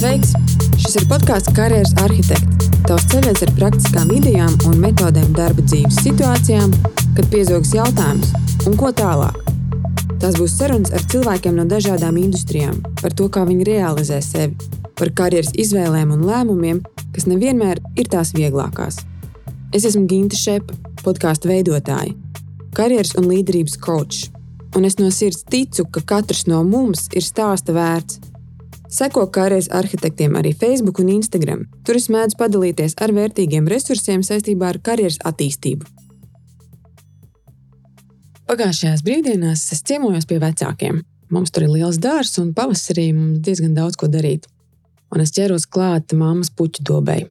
Sveiks! Šis ir podkāsts Karjeras arhitekts. Tavs ceļš ar praktiskām idejām un metodēm darba dzīves situācijām, kad piezogas jautājums, un ko tālāk. Tas būs sarunas ar cilvēkiem no dažādām industrijām, par to, kā viņi realizē sevi, par karjeras izvēlēm un lēmumiem, kas nevienmēr ir tās vieglākās. Es esmu Ginta Šepa, podkāstu veidotāja, karjeras un līderības coach, un es no sirds ticu, ka katrs no mums ir stāsta vērts Seko karjeras arhitektiem arī Facebook un Instagram. Tur es mēdzu padalīties ar vērtīgiem resursiem saistībā ar karjeras attīstību. Pagājušajās brīvdienās es ciemojos pie vecākiem. Mums tur ir liels dārsts, un pavasarī mums diezgan daudz ko darīt. Un es ķeros klāt mammas puķu dobei.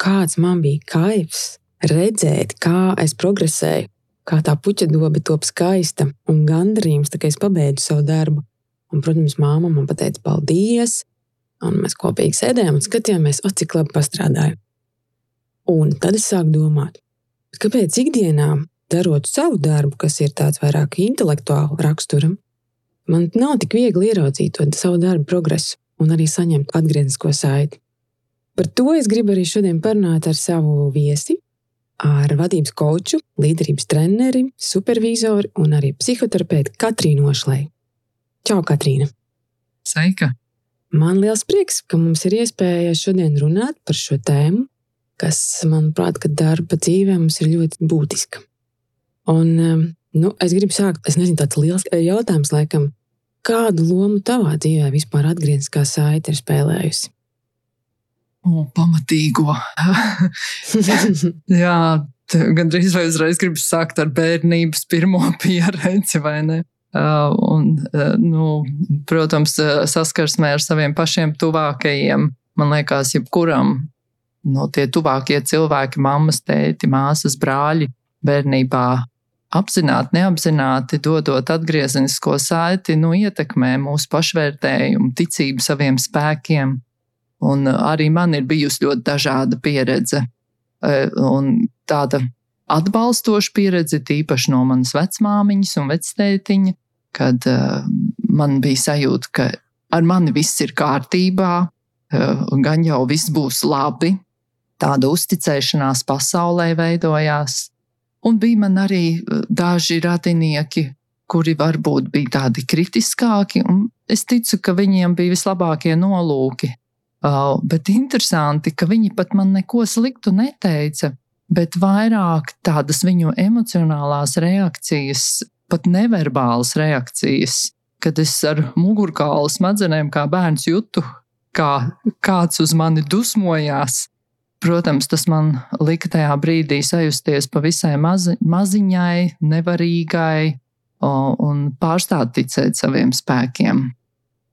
Kāds man bija kaivs redzēt, kā es progresēju, kā tā puķa dobe top skaista un gandarījums, kā es pabeidzu savu darbu. Un, protams, māma man teica, paldies. Un mēs kopīgi sēdējām un skatījāmies, o, cik labi pastrādāju. Un tad es sāku domāt, kāpēc ikdienā, darot savu darbu, kas ir tāds vairāk intelektuāla rakstura, man nav tik viegli ieraudzīt to savu darbu progresu un arī saņemt atgrieznisko saiti. Par to es gribu arī šodien parunāt ar savu viesi, ar vadības koču, līderības treneri, supervizoru un arī psihoterapeitu Katrīnu Ošlēju. Čau, Katrīna! Sveika! Man liels prieks, ka mums ir iespēja šodien runāt par šo tēmu, kas, manuprāt, darba dzīvē mums ir ļoti būtiska. Un, um, nu, es gribu sākt, es nezinu, tāds liels jautājums, laikam, kādu lomu tavā dzīvē vispār atgriezniskā saite ir spēlējusi? O, pamatīgo. Jā, gandrīz vai uzreiz gribu sākt ar bērnības pirmo pieredzi, vai ne? Uh, un, uh, nu, protams, uh, saskarsmē ar saviem pašiem tuvākajiem, man liekas, jebkuram no tie tuvākie cilvēki, mammas, tēti, māsas, brāļi, bērnībā apzināti, neapzināti dodot atgriezenisko saiti, nu, ietekmē mūsu pašvērtējumu, ticību saviem spēkiem. Un arī man ir bijusi ļoti dažāda pieredze. Un tāda atbalstoša pieredze, tīpaši no manas vecmāmiņas un vectētiņa, kad uh, man bija sajūta, ka ar mani viss ir kārtībā, uh, gan jau viss būs labi. Tāda uzticēšanās pasaulē veidojās. Un bija man arī eh, daži radinieki, kuri varbūt bija tādi kritiskāki, un es ticu, ka viņiem bija vislabākie nolūki. Uh, bet interesanti, ka viņi pat man neko sliktu neteica bet vairāk tādas viņu emocionālās reakcijas, pat neverbālas reakcijas, kad es ar mugurkaula smadzenēm kā bērns jutu, kā kāds uz mani dusmojās. Protams, tas man lika tajā brīdī sajusties pavisai mazi, maziņai, nevarīgai un pārstāt ticēt saviem spēkiem.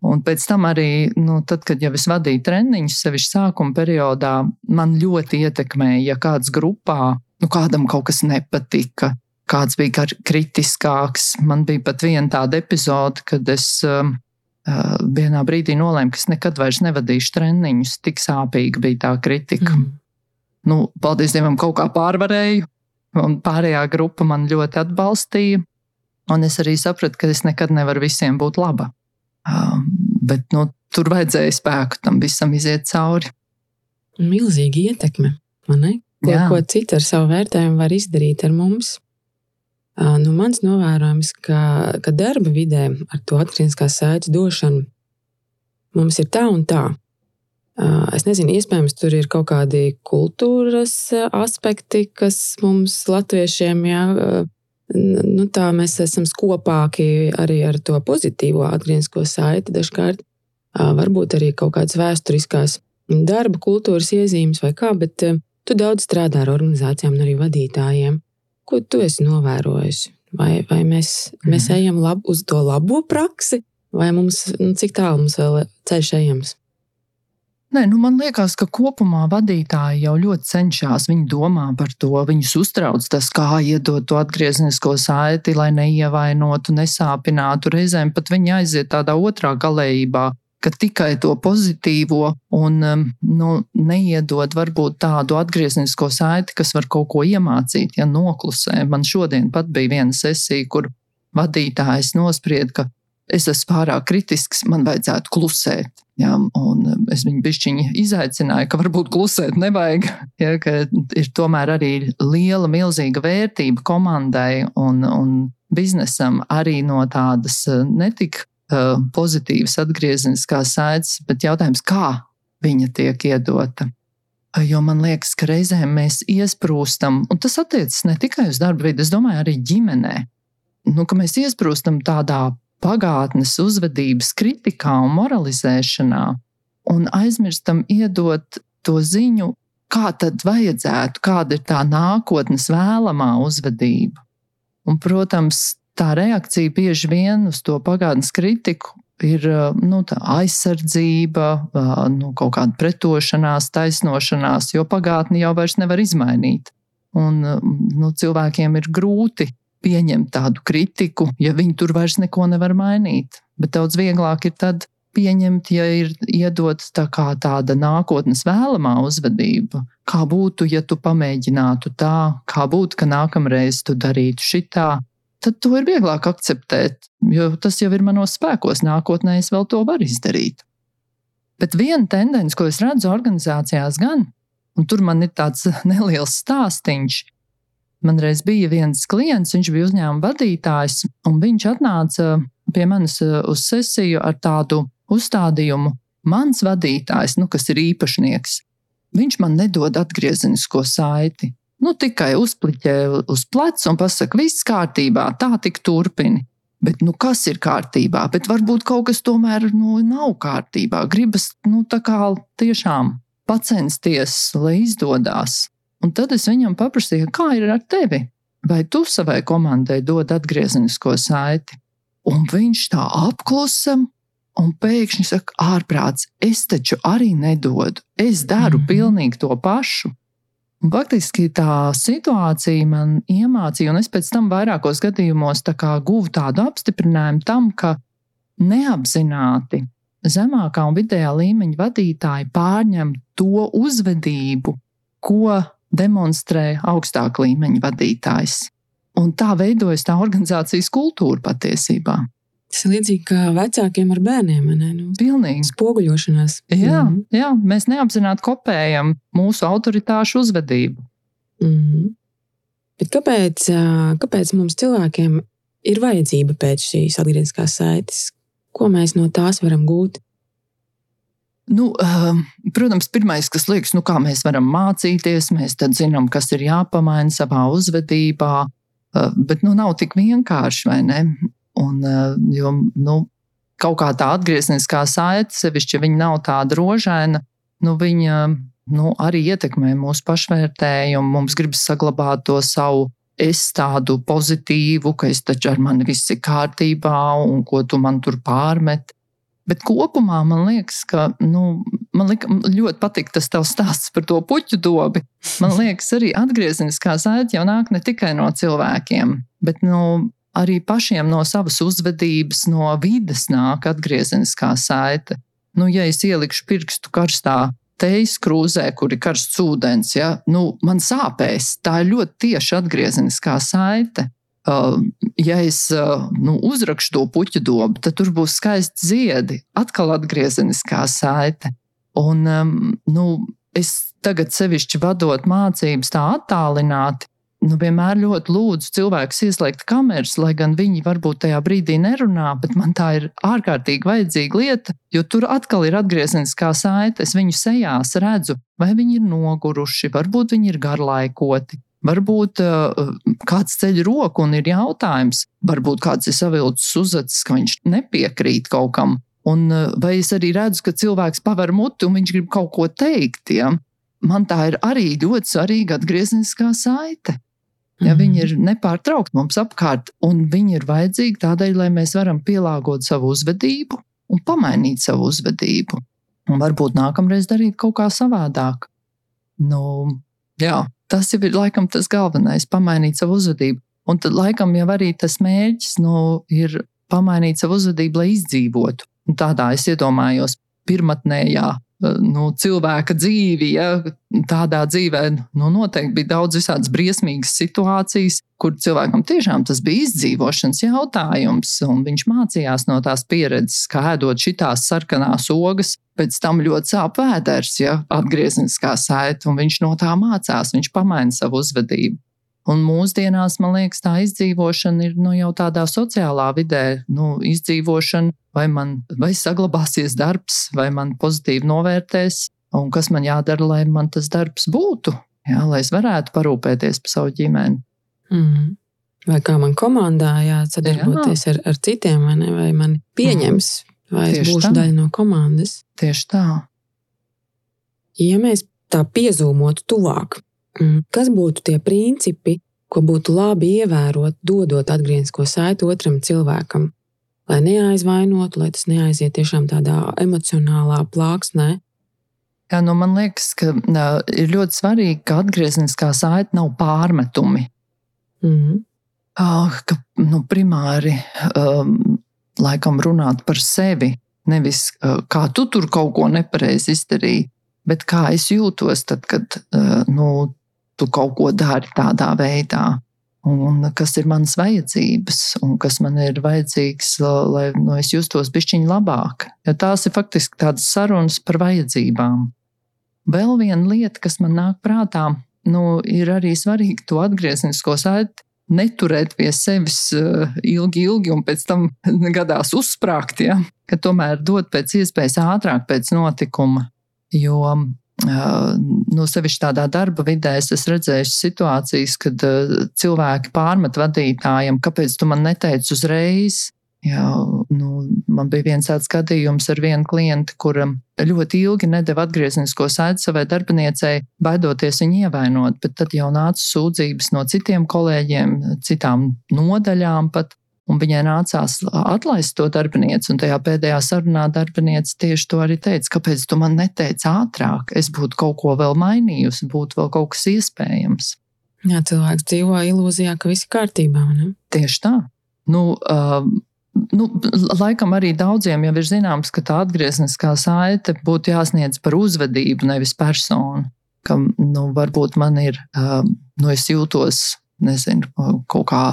Un pēc tam arī, nu, tad, kad jau es vadīju treniņus, sevišķi sākuma periodā, man ļoti ietekmēja, ja kāds grupā, nu, kādam kaut kas nepatika, kāds bija kritiskāks. Man bija pat viena tāda epizode, kad es uh, vienā brīdī nolēmu, ka es nekad vairs nevadīšu treniņus. Tik sāpīga bija tā kritika. Mm. Nu, paldies Dievam, kaut kā pārvarēju, un pārējā grupa man ļoti atbalstīja. Un es arī sapratu, ka es nekad nevaru visiem būt laba. Um, bet nu, tur vajadzēja spēku tam visam iziet cauri. Milzīga ietekme, man ne? Ko, Jā. ko citi ar savu vērtējumu var izdarīt ar mums? Nu, mans novērojums, ka, ka darba vidē ar to atgriezniskās saites došanu mums ir tā un tā. Es nezinu, iespējams, tur ir kaut kādi kultūras aspekti, kas mums, latviešiem, jā, nu, tā mēs esam skopāki arī ar to pozitīvo atgrieznisko saiti dažkārt. Varbūt arī kaut kādas vēsturiskās darba kultūras iezīmes vai kā, bet tu daudz strādā ar organizācijām un arī vadītājiem. Ko tu esi novērojis? Vai, vai mēs, mēs mhm. ejam lab, uz to labo praksi, vai mums, nu, cik tālu mums vēl ceļš ejams? Nē, nu man liekas, ka kopumā vadītāji jau ļoti cenšas. Viņi domā par to, viņus uztrauc tas, kā iedot to atgrieznisko saiti, lai neievainotu, nesāpinātu. Reizēm pat viņi aiziet tādā otrā galējībā, ka tikai to pozitīvo un um, nu, neiedod varbūt tādu atgrieznisko saiti, kas var kaut ko iemācīt, ja noklusē. Man šodien pat bija viena sesija, kur vadītājs nosprieda, ka es esmu pārāk kritisks, man vajadzētu klusēt. Ja, un es viņu bišķiņi izaicināju, ka varbūt klusēt nevajag, ja, ka ir tomēr arī liela, milzīga vērtība komandai un, un biznesam arī no tādas eh, netik uh, pozitīvas atgriezeniskās saites, bet jautājums, kā viņa tiek iedota. Jo man liekas, ka reizēm mēs iesprūstam, un tas attiecas ne tikai uz darba vidi, es domāju, arī ģimenē. Nu, mēs iesprūstam tādā pagātnes uzvedības kritikā un moralizēšanā, un aizmirstam iedot to ziņu, kā tad vajadzētu, kāda ir tā nākotnes vēlamā uzvedība. Un, protams, tā reakcija bieži vien uz to pagātnes kritiku ir nu, aizsardzība, nu, kaut kāda pretošanās, taisnošanās, jo pagātni jau nevar izmainīt. Un nu, cilvēkiem ir grūti pieņemt tādu kritiku, ja viņi tur vairs neko nevar mainīt. Bet daudz vieglāk ir tad pieņemt, ja ir iedots tā tāda nākotnes vēlamā uzvedība. Kā būtu, ja tu pamēģinātu tā, kā būtu, ka nākamreiz tu darītu šitā, tad to ir vieglāk akceptēt, jo tas jau ir manos spēkos. Nākotnē es vēl to varu izdarīt. Bet viena tendence, ko es redzu organizācijās, gan, un tur man ir tāds neliels stāstīns, Man reiz bija viens klients, viņš bija uzņēmuma vadītājs, un viņš atnāca pie manis uh, uz sesiju ar tādu uzstādījumu. Mans vadītājs, nu, kas ir īpašnieks, viņš man nedod atgriezenisko saiti. Nu, tikai uzpliķē uz pleca un pasakā, viss kārtībā, tā tik turpini. Bet, nu, kas ir kārtībā? Bet varbūt kaut kas tomēr nu, nav kārtībā. Gribas, nu, tiešām pacensties, lai izdodas. Un tad es viņam paprasīju, kā ir ar tevi? Vai tu savai komandai dod atgriezenisko saiti? Un viņš tā apklusa un pēkšņi saka, ārprāts, es taču arī nedodu. Es daru mm. pilnīgi to pašu. Un faktiski tā situācija man iemācīja, un es pēc tam vairākos gadījumos tā guvu tādu apstiprinājumu tam, ka neapzināti zemākā un vidējā līmeņa vadītāji pārņem to uzvedību, ko demonstrē augstāka līmeņa vadītājs. Un tā veidojas tā organizācijas kultūra patiesībā. Tas ir līdzīgi kā vecākiem ar bērniem. Nu, Pilnīgi. Spoguļošanās. Jā, mm. jā, mēs neapzināti kopējam mūsu autoritāšu uzvedību. Mm. Bet kāpēc, kāpēc mums cilvēkiem ir vajadzība pēc šīs atgriezniskās saites? Ko mēs no tās varam gūt? Nu, protams, pirmais, kas liekas, nu, kā mēs varam mācīties, mēs tad zinām, kas ir jāpamaina savā uzvedībā, bet nu, nav tik vienkārši, vai ne? Un, uh, jo, nu, kaut kā tā atgriezniskā saite, sevišķi, ja viņa nav tāda rožaina, nu, viņa nu, arī ietekmē mūsu pašvērtējumu. Mums gribas saglabāt to savu es tādu pozitīvu, ka es taču ar mani viss ir kārtībā, un ko tu man tur pārmet. Bet kopumā man liekas, ka nu, man lika, ļoti patīk tas tavs stāsts par to puķu dobi. Man liekas, arī atgriezeniskā saite jau nāk ne tikai no cilvēkiem, bet nu, arī pašiem no savas uzvedības, no vides nāk atgriezeniskā saite. Nu, ja es ielikšu pirkstu karstā teijas krūzē, kur ir karsts ūdens, ja, nu, man sāpēs. Tā ir ļoti tieši atgriezeniskā saite. Uh, ja es uh, nu, uzrakstu to puķu dobu, tad tur būs skaisti ziedi, atkal atgriezeniskā saite. Un, um, nu, es tagad, sevišķi vadot mācības, tā attālināti, nu, vienmēr ļoti lūdzu cilvēkus ieslēgt kameras, lai gan viņi varbūt tajā brīdī nerunā, bet man tā ir ārkārtīgi vajadzīga lieta, jo tur atkal ir atgriezeniskā saite. Es viņu sejās redzu, vai viņi ir noguruši, varbūt viņi ir garlaikoti. Varbūt uh, kāds ceļ roku un ir jautājums, varbūt kāds ir savilcis uzacis, ka viņš nepiekrīt kaut kam. Un, uh, vai es arī redzu, ka cilvēks paver muti un viņš grib kaut ko teikt. Ja? Man tā ir arī ļoti svarīga atgriezniskā saite. Ja mm. Viņi ir nepārtraukti mums apkārt, un viņi ir vajadzīgi tādēļ, lai mēs varam pielāgot savu uzvedību un pamainīt savu uzvedību. Un varbūt nākamreiz darīt kaut kā savādāk. Nu, jā, Tas ir laikam tas galvenais, pamainīt savu uzvedību. Un tad laikam jau arī tas mērķis nu, ir pamainīt savu uzvedību, lai izdzīvotu. Un tādā es iedomājos pirmotnējā nu, cilvēka dzīvi. Ja, tādā dzīvē nu, noteikti bija daudz visādas briesmīgas situācijas, kur cilvēkam tiešām tas bija izdzīvošanas jautājums, viņš mācījās no tās pieredzes, kā ēdot šitās sarkanās ogas. Pēc tam ļoti sāp vēders, ja atgriezniskā saite, un viņš no tā mācās, viņš pamaina savu uzvedību. Un mūsdienās, man liekas, tā izdzīvošana ir nu, jau tādā sociālā vidē, nu, izdzīvošana, vai man vai saglabāsies darbs, vai man pozitīvi novērtēs, un kas man jādara, lai man tas darbs būtu, jā, lai es varētu parūpēties par savu ģimeni. Mm. Vai kā man komandā jāsadarboties jā. ar, ar citiem, vai, ne, vai man pieņems, vai Tieši es būšu tā. daļa no komandas. Tieši tā. Ja mēs tā piezūmotu tuvāk. Kas būtu tie principi, ko būtu labi ievērot, dodot atgrieznisko saiti otram cilvēkam, lai neaizvainotu, lai tas neaiziet tiešām tādā emocionālā plāksnē? Jā, nu man liekas, ka ir ļoti svarīgi, ka atgriezniskā saite nav pārmetumi. Mm -hmm. ka nu, primāri um, laikam runāt par sevi, nevis kā tu tur kaut ko nepareizi izdarīji, bet kā es jūtos, tad, kad nu, tu kaut ko dari tādā veidā. Un kas ir manas vajadzības, un kas man ir vajadzīgs, lai nu, es justos pišķiņi labāk. Jo tās ir faktiski tādas sarunas par vajadzībām. Vēl viena lieta, kas man nāk prātā, nu, ir arī svarīgi to atgrieznisko saiti neturēt pie sevis ilgi, ilgi, un pēc tam gadās uzsprāgt, ja? ka tomēr dot pēc iespējas ātrāk pēc notikuma. Jo nu, sevišķi tādā darba vidē, es esmu redzējis situācijas, kad cilvēki pārmet vadītājiem, kāpēc tu man neteici uzreiz. Jā, nu, man bija viens tāds gadījums ar vienu klientu, kuram ļoti ilgi nedēva atgrieznisko saiti savai darbiniecei, baidoties viņu ievainot, bet tad jau nāca sūdzības no citiem kolēģiem, citām nodaļām pat. Un viņai nācās atlaist to darbinieci, un tajā pēdējā sarunā darbinieci tieši to arī teica, kāpēc tu man neteici ātrāk, es būtu kaut ko vēl mainījusi, būtu vēl kaut kas iespējams. Jā, cilvēks dzīvo ilūzijā, ka viss ir kārtībā. Ne? Tieši tā. Nu, uh, nu, laikam arī daudziem jau ir zināms, ka tā atgriezniskā saite būtu jāsniedz par uzvedību, nevis personu. Ka, nu, varbūt man ir, uh, nu, es jūtos, nezinu, kaut kā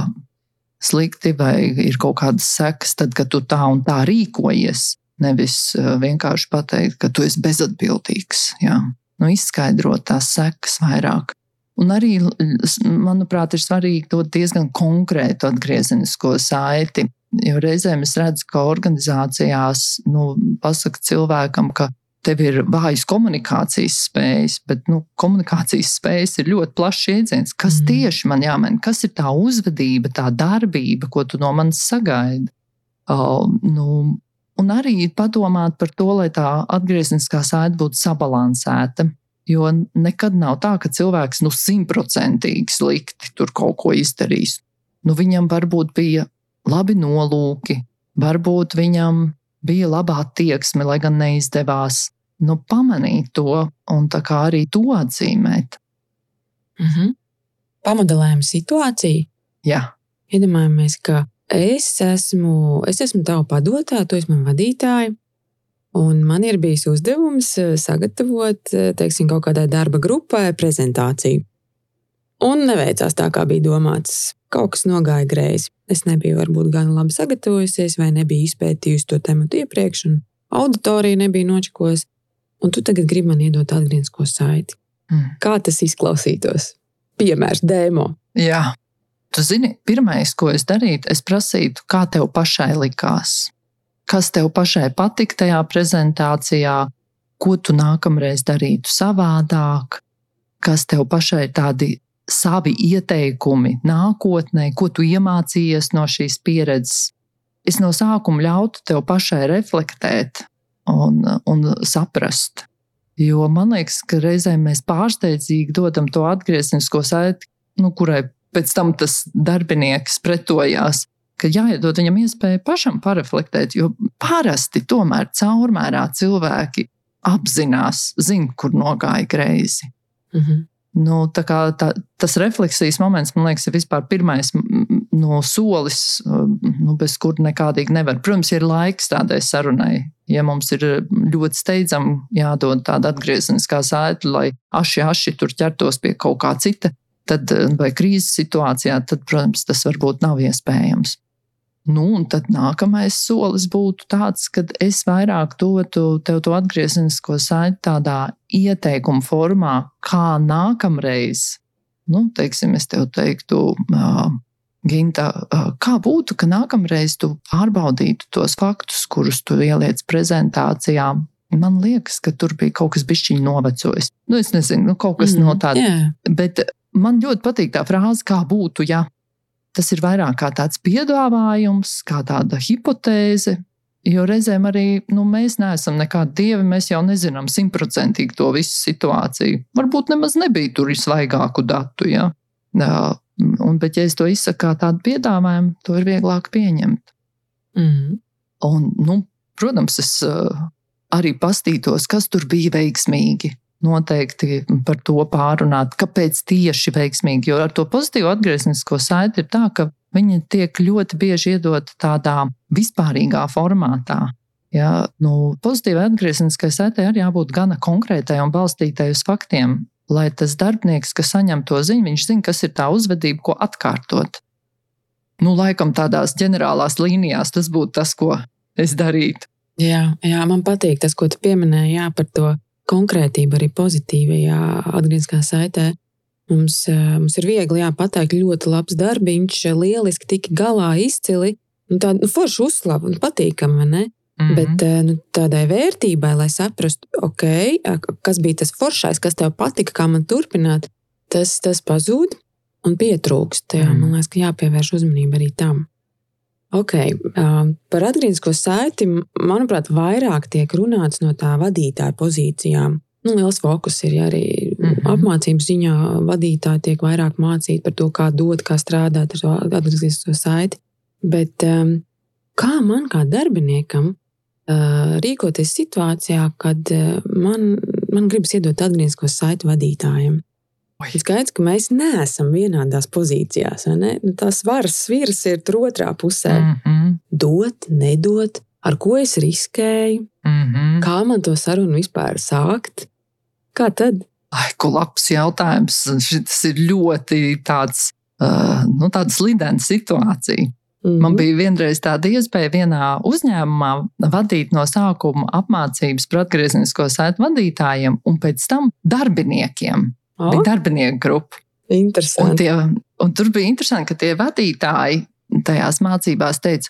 slikti vai ir kaut kādas sekas, tad, kad tu tā un tā rīkojies. Nevis eh, vienkārši pateikt, ka tu esi bezatbildīgs. Jā. Nu, izskaidrot tās sekas vairāk. Un arī, manuprāt, ir svarīgi dot diezgan konkrētu atgriezenisko saiti. Jo reizēm es redzu, ka organizācijās nu, pasaka cilvēkam, ka tev ir vājas komunikācijas spējas, bet nu, komunikācijas spējas ir ļoti plašs jēdziens. Kas mm. tieši man jāmēģina, kas ir tā uzvedība, tā darbība, ko tu no manis sagaidi? Uh, nu, un arī padomāt par to, lai tā atgriezniskā saite būtu sabalansēta. Jo nekad nav tā, ka cilvēks nu simtprocentīgi slikti tur kaut ko izdarīs. Nu, viņam varbūt bija labi nolūki, varbūt viņam bija laba attieksme, lai gan neizdevās. Nu, pamanīt to un arī to atzīmēt. Mm -hmm. Pamodelējam situāciju. Jā. Iedomājamies, ka es esmu, es esmu tava padotāja, tu esi mans vadītājs. Un man ir bijis uzdevums eh, sagatavot eh, teiksim, kaut kādai darba grupai prezentāciju. Un neveicās tā, kā bija domāts. Kaut kas nogāja greizi. Es nebiju varbūt gan labi sagatavojusies, vai nebiju izpētījusi to tematu iepriekš, un auditorija nebija nočakojusi. Un tu tagad gribi man iedot atgrieznisko saiti. Mm. Kā tas izklausītos? Piemērs, demo. Jā, tu zini, pirmais, ko es darītu, es prasītu, kā tev pašai likās. Kas tev pašai patika tajā prezentācijā, ko tu nākamreiz darītu savādāk, kas tev pašai tādi savi ieteikumi nākotnē, ko tu iemācījies no šīs pieredzes. Es no sākuma ļautu tev pašai reflektēt un, un saprast. Jo man liekas, ka reizēm mēs pārsteidzīgi dodam to atgrieznisko saiti, nu, kurai pēc tam tas darbinieks pretojās. Ka jāiedod viņam iespēja pašam pareflektēt, jo parasti tomēr caurmērā cilvēki apzinās, zina, kur nogāja greizi. Mm -hmm. Nu, tā tā, tas refleksijas moments, man liekas, ir vispār pirmais no solis, nu, bez kur nekādīgi nevar. Protams, ir laiks tādai sarunai. Ja mums ir ļoti steidzami jādod tāda atgriezeniskā saite, lai aši, aši tur ķertos pie kaut kā cita, tad, vai krīzes situācijā, tad, protams, tas varbūt nav iespējams. Nu, un tad nākamais solis būtu tāds, ka es vairāk dotu tev to atgriezenisko saiti tādā ieteikuma formā, kā nākamreiz, nu, teiksim, es tev teiktu, uh, Ginta, uh, kā būtu, ka nākamreiz tu pārbaudītu tos faktus, kurus tu ieliec prezentācijā. Man liekas, ka tur bija kaut kas bišķiņš novecojis. Nu, es nezinu, nu, kaut kas mm, no tāda. Yeah. Bet man ļoti patīk tā frāze, kā būtu, ja Tas ir vairāk kā tāds piedāvājums, kā tāda hipotēze. Jo reizēm arī nu, mēs neesam nekādi dievi, mēs jau nezinām simtprocentīgi to visu situāciju. Varbūt nemaz nebija tur visvaigāku datu. Ja? Un, bet, ja es to izsaku kā tādu piedāvājumu, to ir vieglāk pieņemt. Mm. Un, nu, protams, es arī pastītos, kas tur bija veiksmīgi noteikti par to pārunāt, kāpēc tieši veiksmīgi. Jo ar to pozitīvu atgrieznisko saiti ir tā, ka viņi tiek ļoti bieži iedot tādā vispārīgā formātā. Ja, nu, pozitīvai atgriezniskai saitei arī jābūt gana konkrētai un balstītai uz faktiem, lai tas darbinieks, kas saņem to ziņu, viņš zina, kas ir tā uzvedība, ko atkārtot. Nu, laikam tādās ģenerālās līnijās tas būtu tas, ko es darītu. Jā, jā, man patīk tas, ko tu pieminēji jā, par to konkrētība arī pozitīvajā atgriezniskā saitē. Mums, eh, mums ir viegli jā, pateikt, ļoti labs darbiņš, lieliski tika galā, izcili. Nu, tā nu, forša uzslava un patīkama, ne? Mm -hmm. Bet eh, nu, tādai vērtībai, lai saprastu, okay, kas bija tas foršais, kas tev patika, kā man turpināt, tas, tas pazūd un pietrūkst. Jā, mm. Man liekas, ka jāpievērš uzmanība arī tam. Okay. Par atgrieznisko saiti, manuprāt, vairāk tiek runāts no tā vadītāja pozīcijām. Nu, liels fokus ir ja arī mm -hmm. apmācības ziņā. Vadītāji tiek vairāk mācīti par to, kā dot, kā strādāt ar atgrieznisko saiti. Bet um, kā man, kā darbiniekam, uh, rīkoties situācijā, kad uh, man, man gribas iedot atgrieznisko saiti vadītājiem? Skaidrs, ka mēs neesam vienādās pozīcijās. Ne? Nu, tās varas sviras ir tur otrā pusē. Mm -hmm. Dot, nedot, ar ko es riskēju, mm -hmm. kā man to sarunu vispār sākt. Kā tad? Ai, ko labs jautājums. Šis ir ļoti tāds, uh, nu, tāda slidena situācija. Mm -hmm. Man bija vienreiz tāda iespēja vienā uzņēmumā vadīt no sākuma apmācības par atgriezenisko sētu vadītājiem un pēc tam darbiniekiem. Oh. Bija darbinieku grupa. Interesanti. Un, tie, un tur bija interesanti, ka tie vadītāji tajās mācībās teica,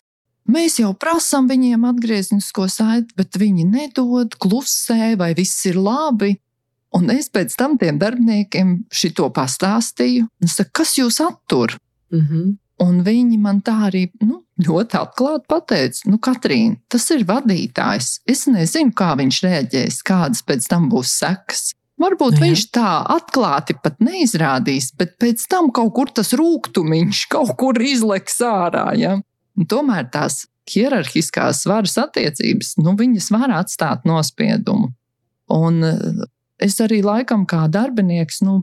Mēs jau prasām viņiem atgrieznisko saiti, bet viņi nedod, klusē, vai viss ir labi. Un es pēc tam tiem darbiniekiem šito pastāstīju. Es saku, kas jūs attur? Mm -hmm. Un viņi man tā arī nu, ļoti atklāti pateica, nu, Katrīna, tas ir vadītājs. Es nezinu, kā viņš reaģēs, kādas pēc tam būs sekas. Varbūt Jā. viņš tā atklāti pat neizrādīs, bet pēc tam kaut kur tas rūkumiņš kaut kur izleks ārā. Ja? Un tomēr tās hierarhiskās varas attiecības, nu, viņas var atstāt nospiedumu. Un eh, es arī laikam kā darbinieks, nu,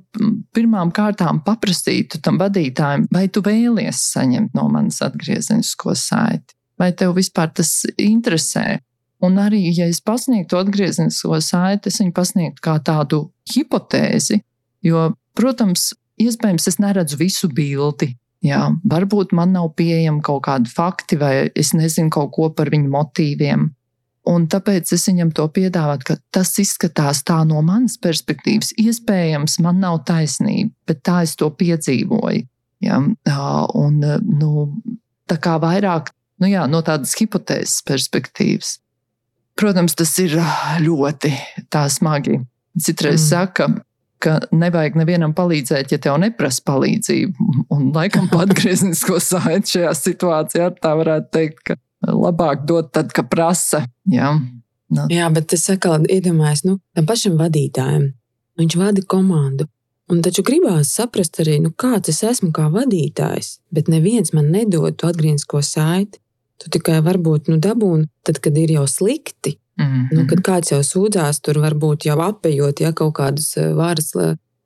pirmām kārtām paprasītu tam vadītājam, vai tu vēlies saņemt no manis atgriezenisko saiti, vai tev vispār tas interesē. Un arī, ja es pasniegtu atgriezenisko saiti, es viņu pasniegtu kā tādu hipotēzi, jo, protams, iespējams, es neredzu visu bildi. Jā, varbūt man nav pieejami kaut kādi fakti, vai es nezinu kaut ko par viņu motīviem. Un tāpēc es viņam to piedāvāju, ka tas izskatās tā no manas perspektīvas. Iespējams, man nav taisnība, bet tā es to piedzīvoju. Ja? Un, nu, tā kā vairāk nu jā, no tādas hipotēzes perspektīvas. Protams, tas ir ļoti smagi. Citreiz mm. saka, ka nevajag nevienam palīdzēt, ja tev neprasa palīdzību. Un laikam pat atgrieznisko saiti šajā situācijā tā varētu teikt, ka labāk dot tad, kad prasa. Jā. No. Jā, bet es atkal iedomājos, nu, tam pašam vadītājam. Viņš vada komandu. Un taču gribās saprast arī, nu, kāds es esmu kā vadītājs, bet neviens man nedod to atgrieznisko saiti. Tu tikai varbūt nu, dabūni, tad, kad ir jau slikti. Mm -hmm. nu, kad kāds jau sūdzās, tur varbūt jau apējot ja, kaut kādas eh, varas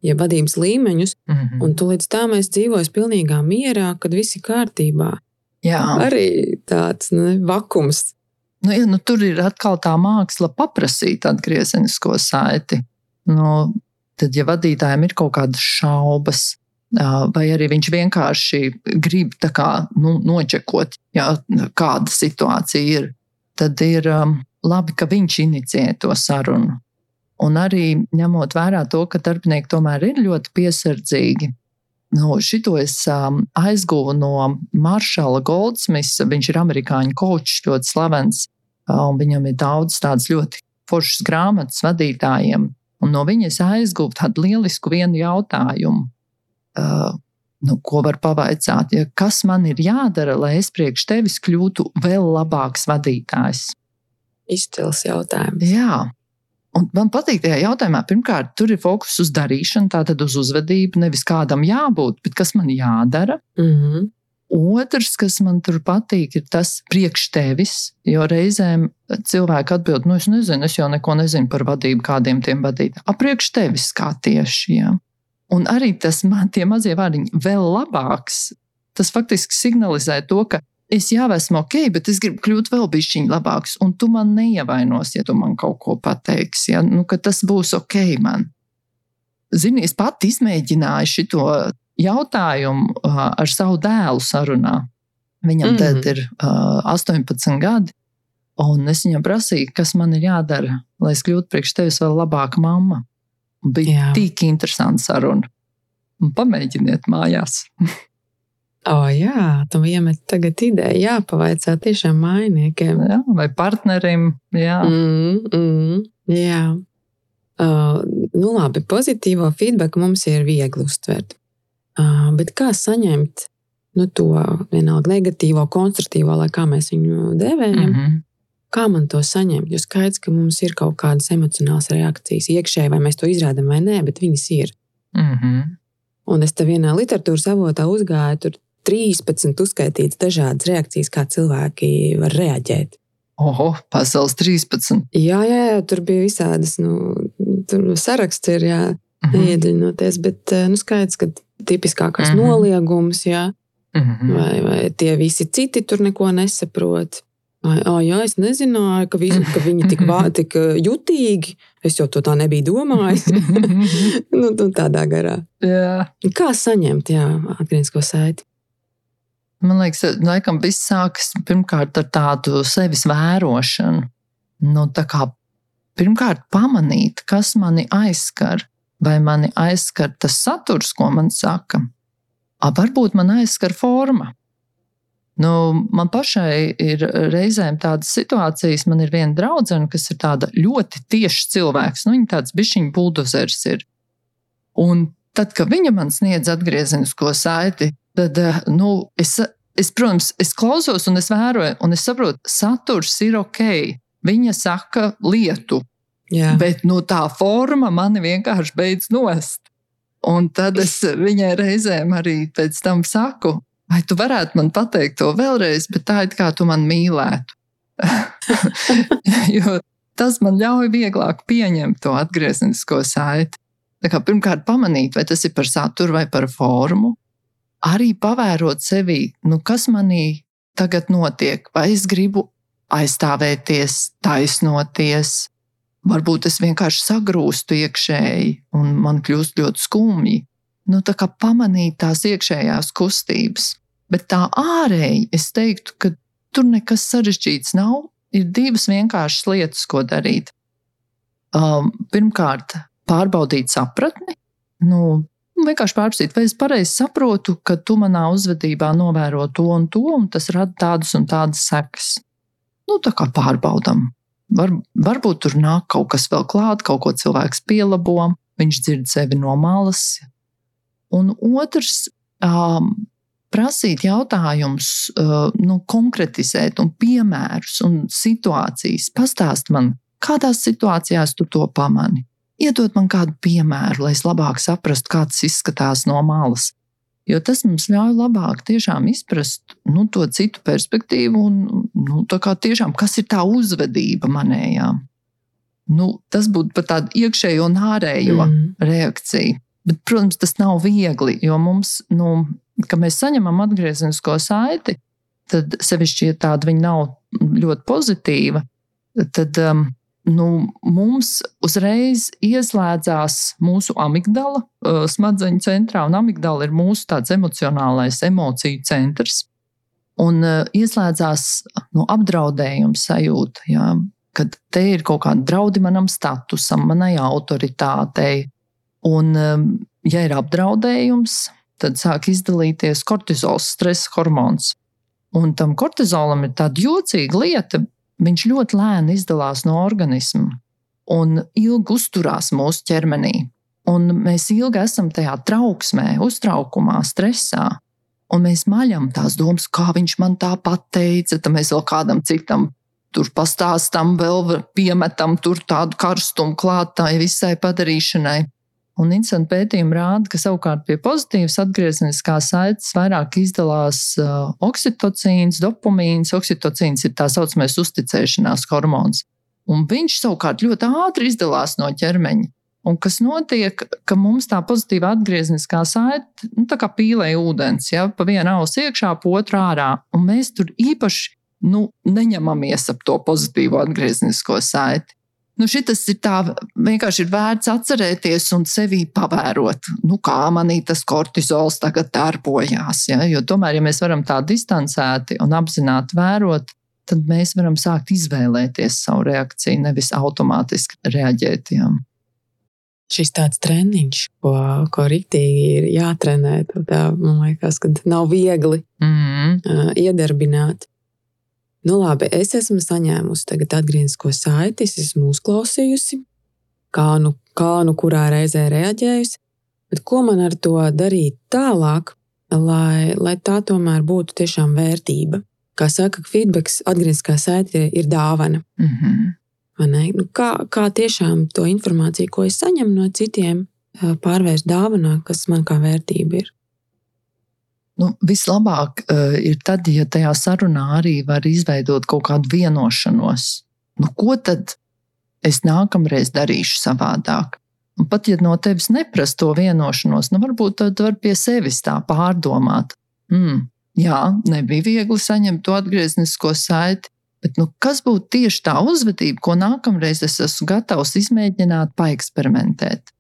ja vadības līmeņus, Mm -hmm. un tu līdz tam es dzīvoju pilnīgā mierā, kad viss ir kārtībā. Jā, Arī tāds ne, vakums. nu, ja, nu, tur ir atkal tā māksla paprasīt atgriezenisko saiti. Nu, tad, ja vadītājiem ir kaut kādas šaubas, vai arī viņš vienkārši grib kā, nu, nočekot, jā, kāda situācija ir, tad ir um, labi, ka viņš inicijē to sarunu. Un arī ņemot vērā to, ka darbinieki tomēr ir ļoti piesardzīgi. Nu, šito es um, aizguvu no Maršala Goldsmisa. Viņš ir amerikāņu kočs, ļoti slavens. uh, un Viņam ir daudz tādas ļoti foršas grāmatas vadītājiem. Un no viņa es aizguvu tādu lielisku vienu jautājumu. Uh, nu, ko var pavaicāt? Ja, kas man ir jādara, lai es priekš tevis kļūtu vēl labāks vadītājs? Izcils jautājums. Jā. Un man patīk tajā jautājumā, pirmkārt, tur ir fokus uz darīšanu, tātad uz uzvedību, nevis kādam jābūt, bet kas man jādara. Mm -hmm. Otrs, kas man tur patīk, ir tas priekš tevis, jo reizēm cilvēki atbild, nu, es nezinu, es jau neko nezinu par vadību, kādiem tiem vadīt. Apriekš tevis kā tieši. Ja? Un arī tas man tie mazie vārdiņi vēl labāks. Tas faktiski signalizē to, ka es jau esmu ok, bet es gribu kļūt vēl bišķiņ labāks, un tu man neievainosi, ja tu man kaut ko pateiksi. Ja? Nu, ka tas būs ok man. Zini, es pati izmēģināju šo jautājumu uh, ar savu dēlu sarunā. Viņam mm. -hmm. tad ir uh, 18 gadi, un es viņam prasīju, kas man ir jādara, lai es kļūtu priekš tevis vēl labāka mamma. Bija Jā. Tik interesanti saruna. Un Pamēģiniet mājās. O, jā, tam iemet tagad ideja. Jā, pavaicā tiešām mainiekiem. Jā, vai partnerim. Jā. Mm, mm, jā. Uh, nu labi, pozitīvo feedback mums ir viegli uztvert. Uh, bet kā saņemt nu, to vienalga negatīvo, konstruktīvo, lai kā mēs viņu devējam? Mm -hmm. Kā man to saņemt? Jo skaidrs, ka mums ir kaut kādas emocionālas reakcijas iekšēji, vai mēs to izrādām vai nē, bet viņas ir. Mm -hmm. Un es te vienā literatūras avotā uzgāju, tur 13 uzskaitītas dažādas reakcijas, kā cilvēki var reaģēt. Oho, pasaules 13. Jā, jā, jā tur bija visādas, nu, tur saraksts ir, jā, Mm -hmm. iedziļinoties, bet, eh, nu, skaidrs, ka tipiskākais mm. -hmm. noliegums, jā, Mm -hmm. vai, vai tie visi citi tur neko nesaprot. Oh, jā, es nezināju, ka, visi, ka viņi tik, vā, tik eh, jutīgi. Es jau to tā nebiju domājis. nu, nu, tādā garā. Jā. Kā saņemt, jā, atgriezko saiti? Man liekas, laikam viss sākas pirmkārt ar tādu sevis vērošanu. Nu, tā kā pirmkārt pamanīt, kas mani aizskar, vai mani aizskar tas saturs, ko man saka. A, varbūt man aizskar forma. Nu, man pašai ir reizēm tādas situācijas, man ir viena draudzene, kas ir ļoti tieša cilvēks. Nu, viņa tāds bišķiņa buldozers ir. Un tad, kad viņa man sniedz atgriezenisko saiti, tad eh, nu, es, es, protams, es klausos un es vēroju, un es saprotu, saturs ir ok. Viņa saka lietu, Jā, bet nu, tā forma mani vienkārši beidz nost. Un tad es viņai reizēm arī pēc tam saku, vai tu varētu man pateikt to vēlreiz, bet tā it kā tu man mīlētu. jo tas man ļauj vieglāk pieņemt to atgriezenisko saiti. Pirmkārt pamanīt, vai tas ir par saturu vai par formu. Arī pavērot sevi, nu, kas manī tagad notiek. Vai es gribu aizstāvēties, taisnoties, varbūt es vienkārši sagrūstu iekšēji un man kļūst ļoti skumji. Nu, tā kā pamanīt tās iekšējās kustības. Bet tā ārēji es teiktu, ka tur nekas sarežģīts nav. Ir divas vienkāršas lietas, ko darīt. Um, pirmkārt, pārbaudīt sapratni. Nu, vienkārši pārbaudīt, vai es pareizi saprotu, ka tu manā uzvedībā novēro to un to, un tas rada tādas un tādas sekas. Nu, tā kā pārbaudām. Var, varbūt tur nāk kaut kas vēl klāt, kaut ko cilvēks pielabo, viņš dzird sevi no malas. Un otrs, um, prasīt jautājumus, uh, nu, konkretizēt, un piemērus un situācijas. Pastāst man, kādās situācijās tu to pamani. Iedod man kādu piemēru, lai es labāk saprastu, kā tas izskatās no malas. Jo tas mums ļauj labāk tiešām izprast nu, to citu perspektīvu, un nu, tiešām, kas ir tā uzvedība manējā. Nu, tas būtu par tādu iekšējo un ārējo mm. reakciju. Bet, protams, tas nav viegli, jo mums, nu, kad mēs saņemam atgriezenisko saiti, tad sevišķi, ja tāda viņa nav ļoti pozitīva, tad um, nu, mums uzreiz ieslēdzās mūsu amigdala uh, smadzeņu centrā, un amigdala ir mūsu tāds emocionālais emociju centrs. Un uh, ieslēdzās nu, apdraudējuma sajūta, jā, kad te ir kaut kāda draudi manam statusam, manai autoritātei, Un, um, ja ir apdraudējums, tad sāk izdalīties kortizols, stresa hormons. Un tam kortizolam ir tāda jocīga lieta, viņš ļoti lēni izdalās no organisma un ilgi uzturās mūsu ķermenī. Un mēs ilgi esam tajā trauksmē, uztraukumā, stresā. Un mēs maļam tās domas, kā viņš man tā pateica, tad mēs vēl kādam citam tur pastāstām, vēl piemetam tur tādu karstumu klātai visai padarīšanai. Un interesanti pētījumi rāda, ka savukārt pie pozitīvas atgriezeniskās saites vairāk izdalās uh, oksitocīns, dopamīns. Oksitocīns ir tā saucamais uzticēšanās hormons. Un viņš savukārt ļoti ātri izdalās no ķermeņa. Un kas notiek, ka mums tā pozitīva atgriezeniskā saite, nu, tā kā pīlē ūdens, ja pa vienu ausu iekšā, pa otru ārā. Un mēs tur īpaši nu, neņemamies ap to pozitīvo atgriezenisko saiti. Nu, šis ir tā, vienkārši ir vērts atcerēties un sevi pavērot, nu, kā manī tas kortizols tagad darbojas. Ja? Jo tomēr, ja mēs varam tā distancēti un apzināti vērot, tad mēs varam sākt izvēlēties savu reakciju, nevis automātiski reaģēt. Ja? Šis tāds treniņš, ko, ko rītīgi ir jātrenē, tā, man liekas, ka nav viegli mm -hmm. iedarbināt. Nu, labi, es esmu saņēmusi tagad atgrieznisko saiti, es esmu uzklausījusi, kā nu, kā nu kurā reizē reaģējusi, bet ko man ar to darīt tālāk, lai, lai tā tomēr būtu tiešām vērtība? Kā saka, feedbacks, atgriezniskā saite ir dāvana. Mm -hmm. nu, kā, kā tiešām to informāciju, ko es saņemu no citiem, pārvērst dāvanā, kas man kā vērtība ir? Nu, vislabāk uh, ir tad, ja tajā sarunā arī var izveidot kaut kādu vienošanos. Nu, ko tad es nākamreiz darīšu savādāk? Un pat ja no tevis neprasa to vienošanos, nu, varbūt tad var pie sevis tā pārdomāt. Mm, jā, nebija viegli saņemt to atgrieznisko saiti, bet nu, kas būtu tieši tā uzvedība, ko nākamreiz es esmu gatavs izmēģināt, paeksperimentēt?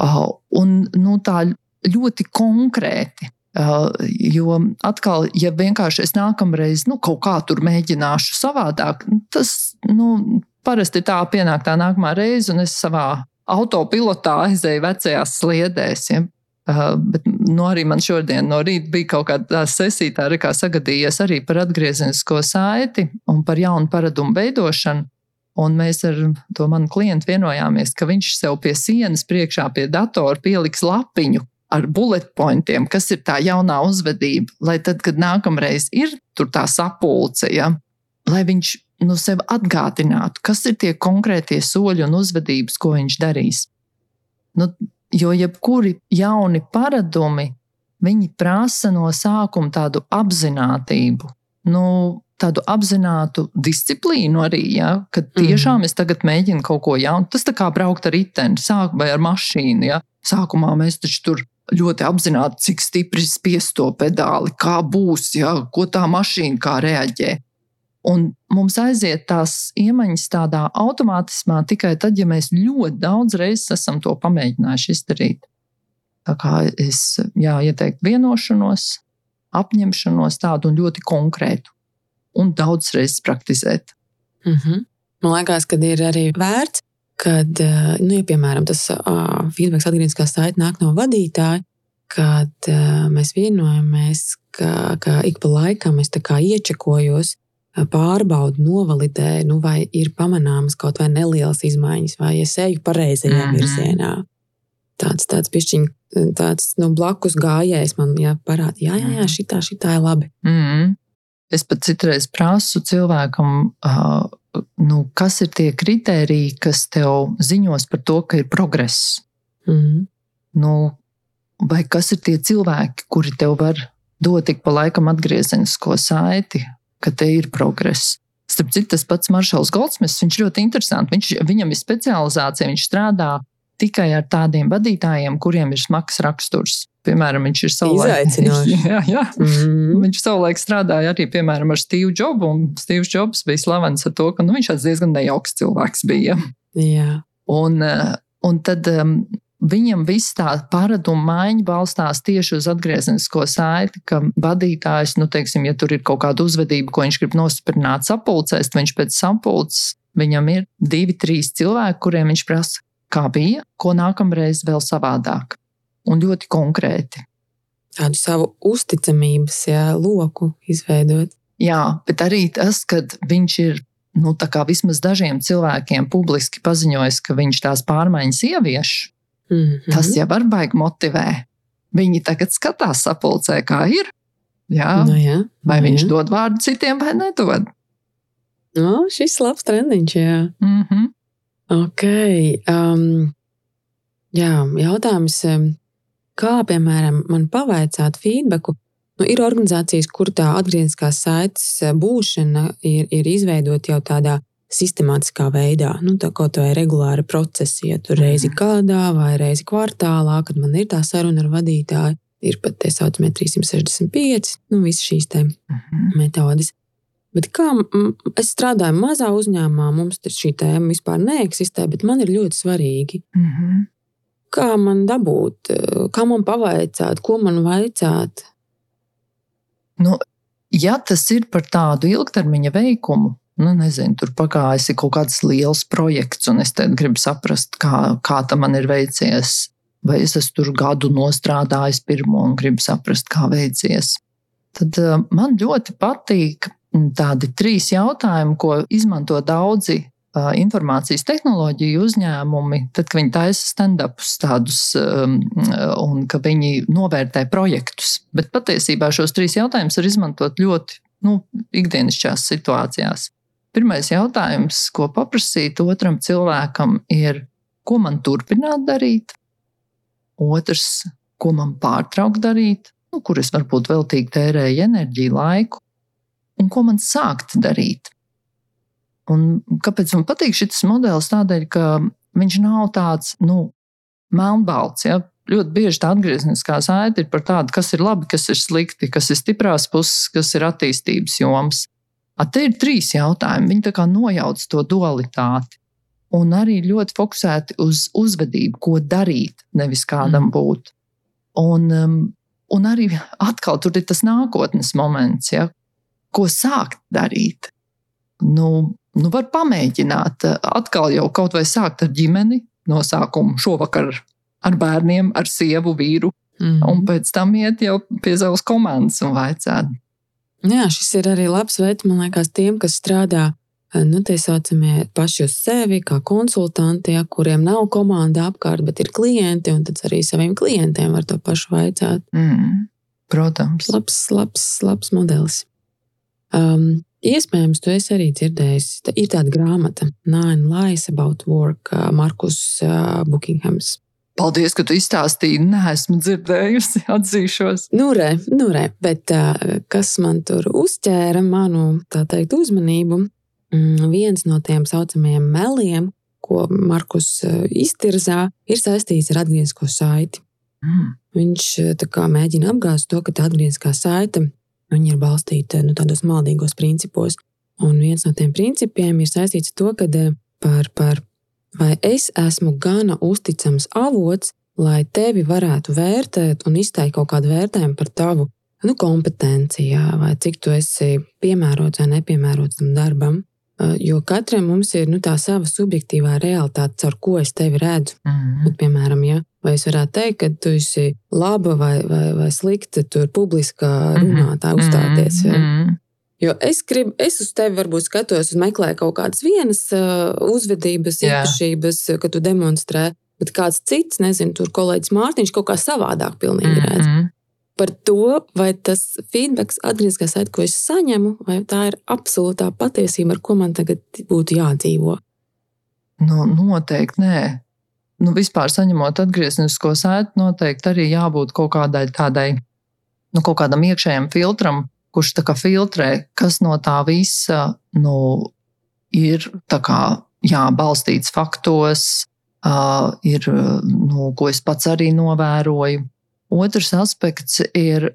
Oh, un nu, tā ļoti konkrēti jo atkal, ja vienkārši es nākamreiz nu, kaut kā tur mēģināšu savādāk, nu, tas nu, parasti tā pienāk tā nākamā reize, un es savā autopilotā aizēju vecajās sliedēs. Ja? Uh, bet nu, arī man šodien no rīta bija kaut kāda sesija, tā kā sagadījies arī par atgriezenisko saiti un par jaunu paradumu veidošanu. Un mēs ar to manu klientu vienojāmies, ka viņš sev pie sienas priekšā pie datora pieliks lapiņu, ar bullet pointiem, kas ir tā jaunā uzvedība, lai tad, kad nākamreiz ir tur tā sapulce, ja, lai viņš nu, sev atgādinātu, kas ir tie konkrētie soļi un uzvedības, ko viņš darīs. Nu, jo jebkuri jauni paradumi, viņi prasa no sākuma tādu apziņotību, nu, tādu apzinātu disciplīnu arī, ja, kad mhm. tiešām mm. es tagad mēģinu kaut ko jaunu. Tas tā kā braukt ar riteni, sāk vai ar mašīnu. Ja. Sākumā mēs taču tur ļoti apzināti, cik stipri spiest to pedāli, kā būs, ja, ko tā mašīna kā reaģē. Un mums aiziet tās iemaņas tādā automātismā tikai tad, ja mēs ļoti daudz reizes esam to pamēģinājuši izdarīt. Tā kā es jā, ieteiktu vienošanos, apņemšanos tādu ļoti konkrētu, un daudz reizes praktizēt. Mm -hmm. Man liekas, ka ir arī vērts kad, eh, nu, ja, piemēram, tas uh, feedback atgriezniskā saite nāk no vadītāja, kad uh, mēs vienojamies, ka, ka ik pa laikam es iečekojos, pārbaudu, novalidēju, nu, vai ir pamanāmas kaut vai nelielas izmaiņas, vai es eju pareizajā -hmm. virzienā. Tāds, tāds pišķiņš, tāds nu, blakus gājējs man jā, parāda, jā, jā, jā, mhm. šitā, šitā ir labi. Mm -hmm. Es pat citreiz prasu cilvēkam, uh, nu, kas ir tie kriteriji, kas tev ziņos par to, ka ir progress. Mm. Nu, vai kas ir tie cilvēki, kuri tev var dot ik pa laikam atgriezenisko saiti, ka te ir progress. Starp citu, tas pats Maršals Goldsmiths, viņš ļoti interesants. Viņš, viņam ir specializācija, viņš strādā tikai ar tādiem vadītājiem, kuriem ir smags raksturs. Piemēram, viņš ir savulaik, jā, jā. Mm -hmm. viņš savulaik strādāja arī piemēram, ar Steve Jobs. Un Steve Jobs bija slavens ar to, ka nu, viņš diezgan nejauks cilvēks bija. Jā. Un, eh, un tad um, Viņam viss tā paraduma maiņa balstās tieši uz atgriezenisko saiti, ka vadītājs, nu, teiksim, ja tur ir kaut kāda uzvedība, ko viņš grib nostiprināt sapulcēs, tad viņš pēc sapulces viņam ir divi, trīs cilvēki, kuriem viņš prasa, kā bija, ko nākamreiz vēl savādāk un ļoti konkrēti. Tādu savu uzticamības jā, loku izveidot. Jā, bet arī tas, ka viņš ir nu, vismaz dažiem cilvēkiem publiski paziņojis, ka viņš tās pārmaiņas ievieš, Mm -hmm. Tas jau var baigi motivē. Viņi tagad skatās sapulcē, kā ir. Jā. No nu jā, vai no viņš jā. dod vārdu citiem, vai nedod? No, šis labs trendiņš, jā. Mm -hmm. Ok. Um, jā, jautājums, kā piemēram man pavaicāt feedbacku? Nu, ir organizācijas, kur tā atgriezniskās saites būšana ir, ir izveidota jau tādā sistemātiskā veidā. Nu, tā kaut vai regulāra procesa, ja tur reizi mhm. gadā vai reizi kvartālā, kad man ir tā saruna ar vadītāju, ir pat tā saucamie 365, nu, visas šīs mhm. metodes. Bet kā es strādāju mazā uzņēmumā, mums šī tēma vispār neeksistē, bet man ir ļoti svarīgi. Mm -hmm. Kā man dabūt, kā man pavaicāt, ko man vaicāt? Nu, ja tas ir par tādu ilgtermiņa veikumu, nu, nezinu, tur pagājis kaut kāds liels projekts, un es gribu saprast, kā, kā tam man ir veicies. Vai es esmu tur gadu nostrādājis pirmo un gribu saprast, kā veicies. Tad uh, man ļoti patīk tādi trīs jautājumi, ko izmanto daudzi informācijas tehnoloģiju uzņēmumi, tad, kad viņi taisa stand-upus tādus um, un ka viņi novērtē projektus. Bet patiesībā šos trīs jautājumus var izmantot ļoti nu, ikdienišķās situācijās. Pirmais jautājums, ko paprasīt otram cilvēkam, ir, ko man turpināt darīt? Otrs, ko man pārtraukt darīt, nu, kur es varbūt veltīgi tērēju enerģiju, laiku, un ko man sākt darīt. Un kāpēc man patīk šis modelis? Tādēļ, ka viņš nav tāds nu, melnbalts. Ja? Ļoti bieži tā atgriezniskā saite ir par tādu, kas ir labi, kas ir slikti, kas ir stiprās puses, kas ir attīstības joms. A, te ir trīs jautājumi. Viņi tā kā nojauc to dualitāti. Un arī ļoti fokusēti uz uzvedību, ko darīt, nevis kādam mm. būt. Un, um, un arī atkal tur ir tas nākotnes moments, ja, ko sākt darīt. Nu, nu, var pamēģināt, atkal jau kaut vai sākt ar ģimeni, no sākuma šovakar ar bērniem, ar sievu, vīru, mm. un pēc tam iet jau pie savas komandas un vaicāt, Jā, šis ir arī labs veids, man liekas, tiem, kas strādā eh, nu, tā saucamie paši uz sevi, kā konsultanti, ja, kuriem nav komanda apkārt, bet ir klienti, un tad arī saviem klientiem var to pašu vaicāt. Mm, protams. Labs, labs, labs modelis. Um, Iespējams, tu esi arī dzirdējis, tā ir tāda grāmata, Nine Lies About Work, Markus Bukinghams. Paldies, ka tu izstāstīji. Nē, esmu dzirdējusi, atzīšos. Nu, re, nu, re, bet kas man tur uzķēra manu teikt, uzmanību? Mm, viens no tiem saucamajiem meliem, ko Markus iztirzā, ir saistīts ar atgriezko saiti. Mm. Viņš kā, mēģina apgāzt to, ka tā atgriezkā saite ir balstīta nu, tādos maldīgos principos. Un viens no tiem principiem ir saistīts ar to, ka par, par vai es esmu gana uzticams avots, lai tevi varētu vērtēt un izteikt kaut kādu vērtējumu par tavu nu, kompetenci, vai cik tu esi piemērots vai nepiemērots tam darbam. Jo katram mums ir nu, tā sava subjektīvā realitāte, caur ko es tevi redzu. Mm -hmm. Un, piemēram, ja, vai es varētu teikt, ka tu esi laba vai, vai, vai slikta, tur publiskā mhm. runātā uzstāties. Ja. Mm -hmm. Jo es gribu, es uz tevi varbūt skatos un meklēju kaut kādas vienas uh, uzvedības, īpašības, ka tu demonstrē, bet kāds cits, nezinu, tur kolēģis Mārtiņš kaut kā savādāk pilnīgi mm -hmm. Par to, vai tas feedback, atgriezkās saite, ko es saņemu, vai tā ir absolūtā patiesība, ar ko man tagad būtu jādzīvo. Nu, noteikti nē. Nu, vispār saņemot atgrieznisko saiti, noteikti arī jābūt kaut kādai tādai, nu, kaut kādam iekšējam filtram, kurš filtrē, kas no tā visa nu, ir kā, jā, balstīts faktos, uh, ir, nu, ko es pats arī novēroju. Otrs aspekts ir,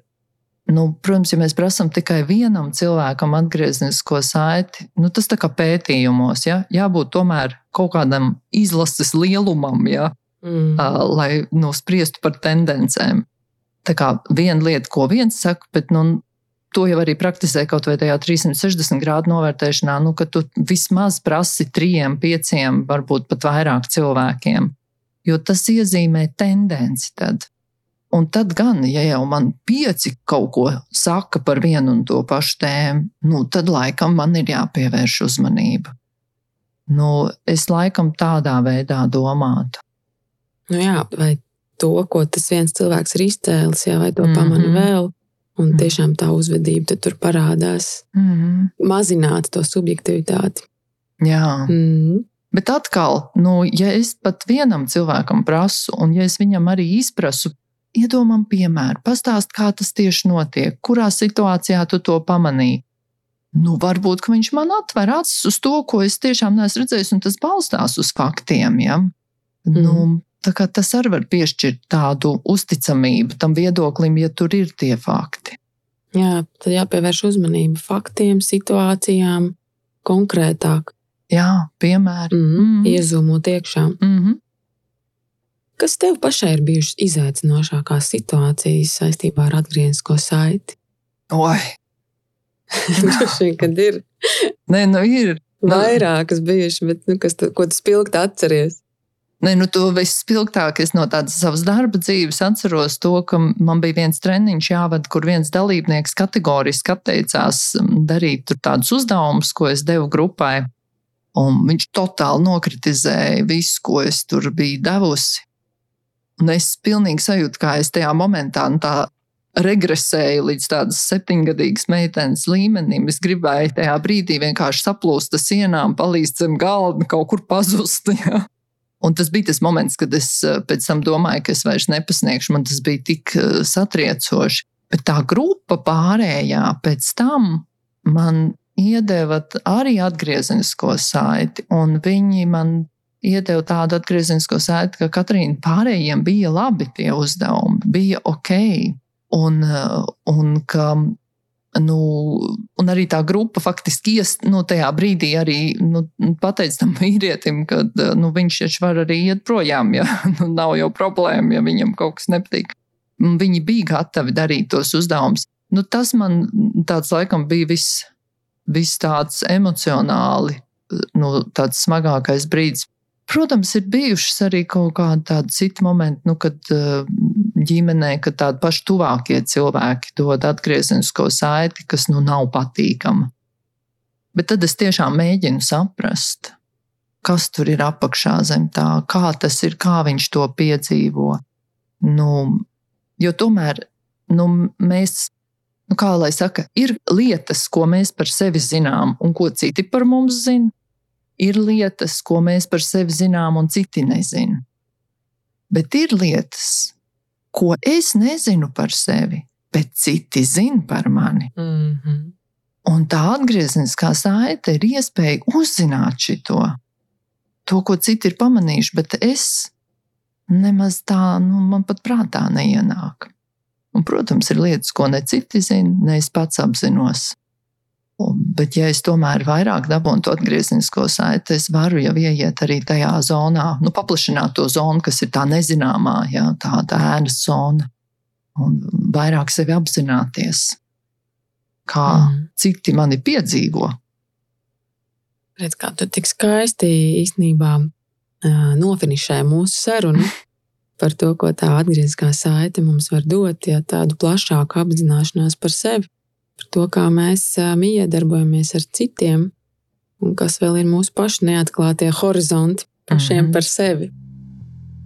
nu, protams, ja mēs prasām tikai vienam cilvēkam atgrieznisko saiti, nu, tas tā kā pētījumos, ja? jābūt tomēr kaut kādam izlases lielumam, ja? mm. uh, lai nu, spriestu par tendencēm. Tā kā viena lieta, ko viens saka, bet nu, to jau arī praktizē kaut vai tajā 360 grādu novērtēšanā, nu, ka tu vismaz prasi trijiem, pieciem, varbūt pat vairāk cilvēkiem. Jo tas iezīmē tendenci tad. Un tad gan, ja jau man pieci kaut ko saka par vienu un to pašu tēmu, nu, tad laikam man ir jāpievērš uzmanība. Nu, es laikam tādā veidā domātu. Nu jā, vai to, ko tas viens cilvēks ir izcēlis, jā, vai to mm -hmm. pamana vēl, Un mm. tiešām tā uzvedība tur parādās. Mm -hmm. Mazināt to subjektivitāti. Jā. Mm. Bet atkal, nu, ja es pat vienam cilvēkam prasu, un ja es viņam arī izprasu, iedomājam, piemēru, pastāst, kā tas tieši notiek, kurā situācijā tu to pamanīji. Nu, varbūt viņš man atver acis uz to, ko es tiešām neesmu redzējis, un tas balstās uz faktiem. Ja? Mm. Nu, Tas arī var piešķirt tādu uzticamību tam viedoklim, ja tur ir tie fakti. Jā, tad jāpievērš uzmanība faktiem, situācijām konkrētāk. Jā, piemēram, mm -hmm. mm. iezūmot iekšā. Mm -hmm. Kas tev pašai ir bijušas izaicinošākās situācijas saistībā ar atgrieznisko saiti? Oi! Droši vien, kad ir. Nē, nu ir. Vairākas bijušas, bet nu, kas tu, ko tu spilgti atceries? Ne, nu, to vispilgtāk es no tādas savas darba dzīves atceros to, ka man bija viens treniņš jāvada, kur viens dalībnieks kategoriski atteicās darīt tādus uzdevumus, ko es devu grupai. Un viņš totāli nokritizēja visu, ko es tur biju devusi. Un es pilnīgi sajūtu, kā es tajā momentā nu, tā regresēju līdz tādas septiņgadīgas meitenes līmenim. Es gribēju tajā brīdī vienkārši saplūst ar sienām, palīst zem galda, kaut kur pazust. Ja? Un tas bija tas moments, kad es eh, pēc tam domāju, ka es vairs nepasniegšu. Man tas bija tik eh, satriecoši. Bet tā grupa pārējā pēc tam man iedeva arī atgriezenisko saiti. Viņi man iedeva tādu atgriezenisko saiti, ka Katrīna pārējiem bija labi tie uzdevumi, bija ok. Un, eh, un ka Nu, un arī tā grupa faktiski ies, nu, tajā brīdī arī nu, pateica tam vīrietim, ka nu, viņš taču var arī iet projām, ja nu, nav jau problēma, ja viņam kaut kas nepatīk. Viņi bija gatavi darīt tos uzdevumus. Nu, tas man tāds laikam bija viss vis tāds emocionāli, nu, tāds smagākais brīdis. Protams, ir bijušas arī kaut kādi tādi citi momenti, nu, kad uh, ģimenē, kad tādi paši tuvākie cilvēki dod atgriezenisko saiti, kas nu nav patīkama. Bet tad es tiešām mēģinu saprast, kas tur ir apakšā zem tā, kā tas ir, kā viņš to piedzīvo. Nu, jo tomēr nu, mēs, nu, kā lai saka, ir lietas, ko mēs par sevi zinām un ko citi par mums zina. Ir lietas, ko mēs par sevi zinām un citi nezina. Bet ir lietas, ko es nezinu par sevi, bet citi zina par mani. Mm -hmm. Un tā atgriezeniskā saite ir iespēja uzzināt šo. To, ko citi ir pamanījuši, bet es nemaz tā, nu, man pat prātā neienāk. Un, protams, ir lietas, ko ne citi zina, ne es pats apzinos. Bet, ja es tomēr vairāk dabūnu to atgriezenisko saiti, es varu jau ieiet arī tajā zonā, nu, paplašināt to zonu, kas ir tā nezināmā, jā, tāda ēnas zona, un vairāk sevi apzināties, kā mm. citi mani piedzīvo. Redz, kā tu tik skaisti īstenībā nofinišē mūsu sarunu par to, ko tā atgriezniskā saite mums var dot, ja tādu plašāku apzināšanos par sevi par to, kā mēs iedarbojamies ar citiem, un kas vēl ir mūsu pašu neatklātie horizonti pašiem mm par sevi.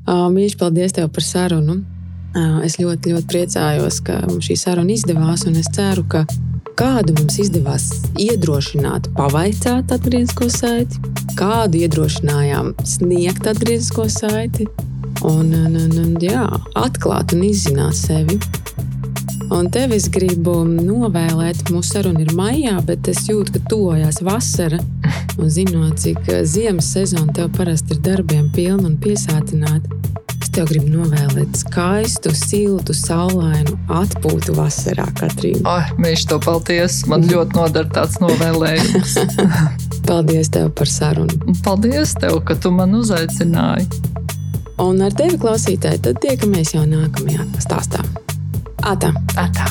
Mīļš, paldies tev par sarunu. Es ļoti, ļoti priecājos, ka šī saruna izdevās, un es ceru, ka kādu mums izdevās iedrošināt, pavaicāt atgrieznisko saiti, kādu iedrošinājām sniegt atgrieznisko saiti, un, un, un, un jā, atklāt un izzināt sevi. Un tev es gribu novēlēt, mūsu saruna ir maijā, bet es jūtu, ka tuvojas vasara. Un zinot, cik ziemas sezona tev parasti ir darbiem pilna un piesātināta, es tev gribu novēlēt skaistu, siltu, saulainu atpūtu vasarā, Katrīna. Ai, mīļš, to paldies. Man ļoti nodara tāds novēlējums. paldies tev par sarunu. Paldies tev, ka tu man uzaicināji. Un ar tevi klausītāji, tad tiekamies jau nākamajā stāstā. Ah, tá. Ah, tá.